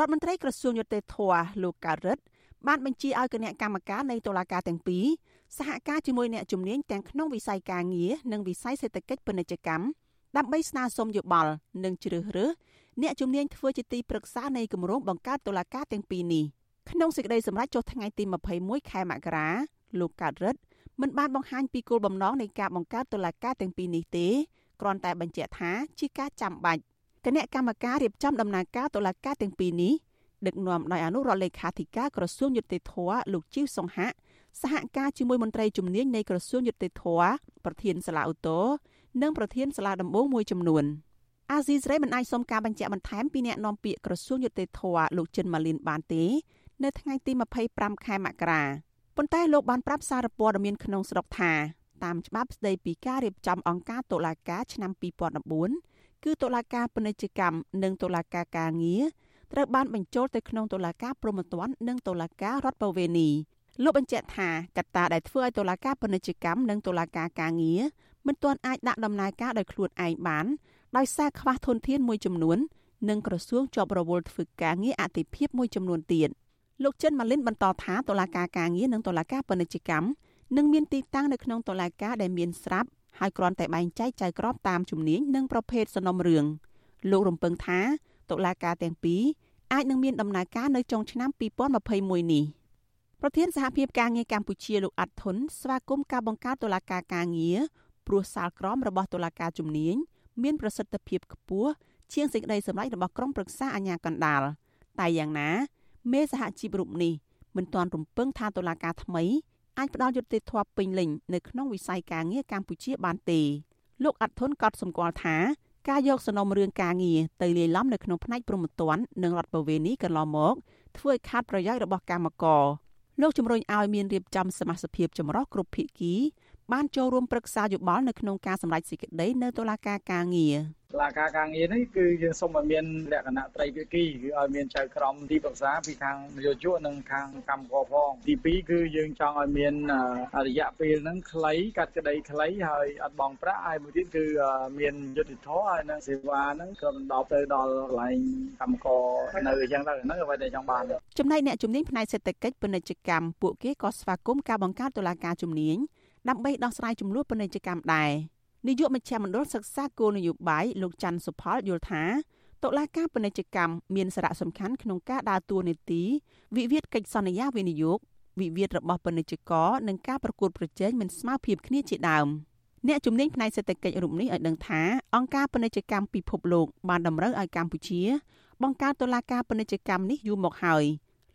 រដ្ឋមន្ត្រីក្រសួងយុតិធធលោកកើតរិទ្ធបានបញ្ជាឲ្យគណៈកម្មការនៃតុលាការទាំងពីរសហការជាមួយអ្នកជំនាញទាំងក្នុងវិស័យការងារនិងវិស័យសេដ្ឋកិច្ចពាណិជ្ជកម្មដើម្បីស្នើសុំយោបល់និងជ្រើសរើសអ្នកជំនាញធ្វើជាទីប្រឹក្សានៃគម្រោងបង្កើតតុលាការទាំងពីរនេះក្នុងសេចក្តីសម្រេចចុះថ្ងៃទី21ខែមករាលោកកើតរិទ្ធមិនបានបង្ហាញពីគោលបំណងនៃការបង្កើតតុលាការទាំងពីរនេះទេគ្រាន់តែបញ្ជាក់ថាជាការចាំបាច់ គណៈកម្មការរៀបចំដំណើរការតុលាការទាំងពីរនេះដឹកនាំដោយអនុរដ្ឋលេខាធិការក្រសួងយុតិធធលោកជីវសុង្ហៈសហការជាមួយមន្ត្រីជំនាញនៃក្រសួងយុតិធធប្រធានសាលាឧទ្ធរនិងប្រធានសាលាដំបងមួយចំនួនអាស៊ីសេរីមិនអាចសុំការបញ្ជាក់បន្ថែមពីអ្នកនាំពាក្យក្រសួងយុតិធធលោកចិនម៉ាលីនបានទេនៅថ្ងៃទី25ខែមករាប៉ុន្តែលោកបានប្រាប់សារព័ត៌មានក្នុងស្រុកថាតាមច្បាប់ស្តីពីការរៀបចំអង្គការតុលាការឆ្នាំ2014 គឺតុលាការពាណិជ្ជកម្មនិងតុលាការការងារត្រូវបានបញ្ចូលទៅក្នុងតុលាការព្រហ្មទណ្ឌនិងតុលាការរដ្ឋបវេនីលោកបញ្ជាក់ថាកត្តាដែលធ្វើឲ្យតុលាការពាណិជ្ជកម្មនិងតុលាការការងារមិនទាន់អាចដាក់ដំណើរការដោយខ្លួនឯងបានដោយសារខ្វះធនធានមួយចំនួននិងក្រសួងជាប់រវល់ធ្វើការងារអតិភិបមួយចំនួនទៀតលោកចិនម៉ាលីនបន្តថាតុលាការការងារនិងតុលាការពាណិជ្ជកម្មនឹងមានទីតាំងនៅក្នុងតុលាការដែលមានស្រាប់ ហើយគ្រាន់តែបែងចែកចៅក្រមតាមជំនាញនិងប្រភេទសំណុំរឿងលោករំពឹងថាតុលាការទាំងពីរអាចនឹងមានដំណើរការនៅចុងឆ្នាំ2021នេះប្រធានសហភាពការងារកម្ពុជាលោកអាត់ធុនស្វាគមន៍ការបង្កើតតុលាការការងារព្រោះសាលក្រមរបស់តុលាការជំនាញមានប្រសិទ្ធភាពខ្ពស់ជាងសេចក្តីសម្រេចរបស់ក្រុមប្រឹក្សាអាជ្ញាកណ្ដាលតែយ៉ាងណាមេសហជីពរូបនេះមិនទាន់រំពឹងថាតុលាការថ្មី អាចផ្ដល់យុត្តិធម៌ពេញលេញនៅក្នុងវិស័យការងារកម្ពុជាបានទេលោកអាត់ធុនកត់សម្គាល់ថាការយកសំណុំរឿងការងារទៅលាយឡំនៅក្នុងផ្នែកព្រំប្រទាននិងរដ្ឋបវេនីកន្លងមកធ្វើឲ្យខាតប្រយោជន៍របស់កម្មករលោកជំរុញឲ្យមានរៀបចំសមាជិកភាពចម្រុះគ្រប់ភាគី បានចូលរួមប្រឹក្សាយោបល់នៅក្នុងការសម្រេចសេចក្តីនៅតុលាការការងារតុលាការការងារនេះគឺយើងសូមឲ្យមានលក្ខណៈត្រីភាគីគឺឲ្យមានចៅក្រមទីប្រឹក្សាពីខាងនយោជកនិងខាងកម្មករផងទី2គឺយើងចង់ឲ្យមានរយៈពេលហ្នឹងខ្លីកាត់ក្តីខ្លីហើយអត់បងប្រាក់ហើយមួយទៀតគឺមានយុទ្ធធម៌ហើយនឹងសេវាហ្នឹងក៏ដល់ទៅដល់កន្លែងកម្មករនៅអញ្ចឹងទៅហ្នឹងអ្វីដែលចង់បានចំណែកអ្នកជំនាញផ្នែកសេដ្ឋកិច្ចពាណិជ្ជកម្មពួកគេក៏ស្វាគមន៍ការបង្កើតតុលាការជំនាញ ដើម្បីដោះស្រាយចំនួនពាណិជ្ជកម្មដែរនាយកមជ្ឈមណ្ឌលសិក្សាគោលនយោបាយលោកច័ន្ទសុផលយល់ថាតុលាការពាណិជ្ជកម្មមានសារៈសំខាន់ក្នុងការដើរតួនាទីវិវាទកិច្ចសន្យាវិនិយោគវិវាទរបស់ពាណិជ្ជករនិងការប្រកួតប្រជែងមិនស្មើភាពគ្នាជាដើមអ្នកជំនាញផ្នែកសេដ្ឋកិច្ចរូបនេះឲ្យដឹងថាអង្គការពាណិជ្ជកម្មពិភពលោកបានតម្រូវឲ្យកម្ពុជាបង្កើតតុលាការពាណិជ្ជកម្មនេះយូរមកហើយ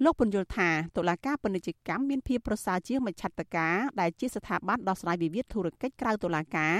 លោកពន្យល់ថាតុលាការពាណិជ្ជកម្មមានភាពប្រសើរជាងមជ្ឈត្តការដែលជាស្ថាប័នដោះស្រាយវិវាទធុរកិច្ចក្រៅតុលាការ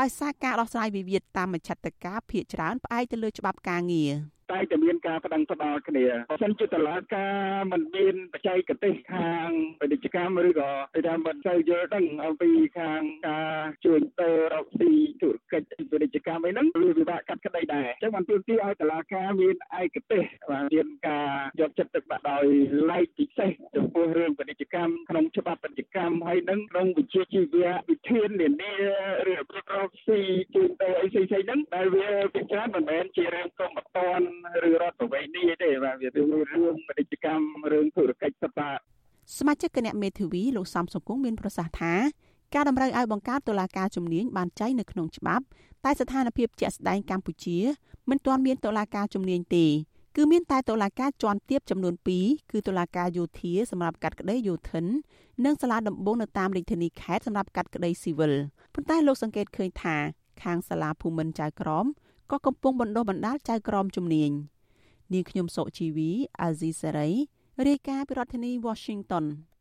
ដោយសារការដោះស្រាយវិវាទតាមមជ្ឈត្តការភាគច្រើនផ្អែកទៅលើច្បាប់ការងារតែតែមានការប្តឹងផ្ដាល់គ្នាបើសិនជាតឡាការមិនមានបច្ចេកទេសខាងពាណិជ្ជកម្មឬក៏គេថាមិនសូវយល់ដឹងអំពីខាងការជួញដូររកស៊ីធុរកិច្ចពាណិជ្ជកម្មអីហ្នឹងវាពិបាកកាត់ក្តីដែរអញ្ចឹងបានទាមទារឲ្យតឡាការមានឯកទេសបាទមានការយកចិត្តទុកដាក់ដោយឡែកពិសេសចំពោះរឿងពាណិជ្ជកម្មក្នុងច្បាប់ពាណិជ្ជកម្មហើយនឹងក្នុងវិជាជីវៈវិធាននានាឬរកស៊ីជួញដូរអីផ្សេងៗហ្នឹងដែលវាពិចារណាមិនមែនជារឿងកុំអត់តនឬរដ្ឋប្រវេណនេះទេបាទវារឿងពាណិជ្ជកម្មរឿងធុរកិច្ចសត្វសមាជិកគណៈមេធាវីលោកសំសង្គមមានប្រសាសន៍ថាការតម្រូវឲ្យបង្កើតតុលាការជំនាញបានចែងនៅក្នុងច្បាប់តែស្ថានភាពជាក់ស្ដែងកម្ពុជាមិនទាន់មានតុលាការជំនាញទេគឺមានតែតុលាការជាន់ទាបចំនួន2គឺតុលាការយោធាសម្រាប់កាត់ក្តីយោធិននិងសាលាដំបងនៅតាមរាជធានីខេត្តសម្រាប់កាត់ក្តីស៊ីវិលប៉ុន្តែលោកសង្កេតឃើញថាខាងសាលាភូមិន្ទចៅក្រម ក៏កំពុងបណ្ដុះបណ្ដាលចៅក្រមជំនាញនាងខ្ញុំសុជីវីអាស៊ីសេរីរាយការណ៍ពីរដ្ឋធានី Washington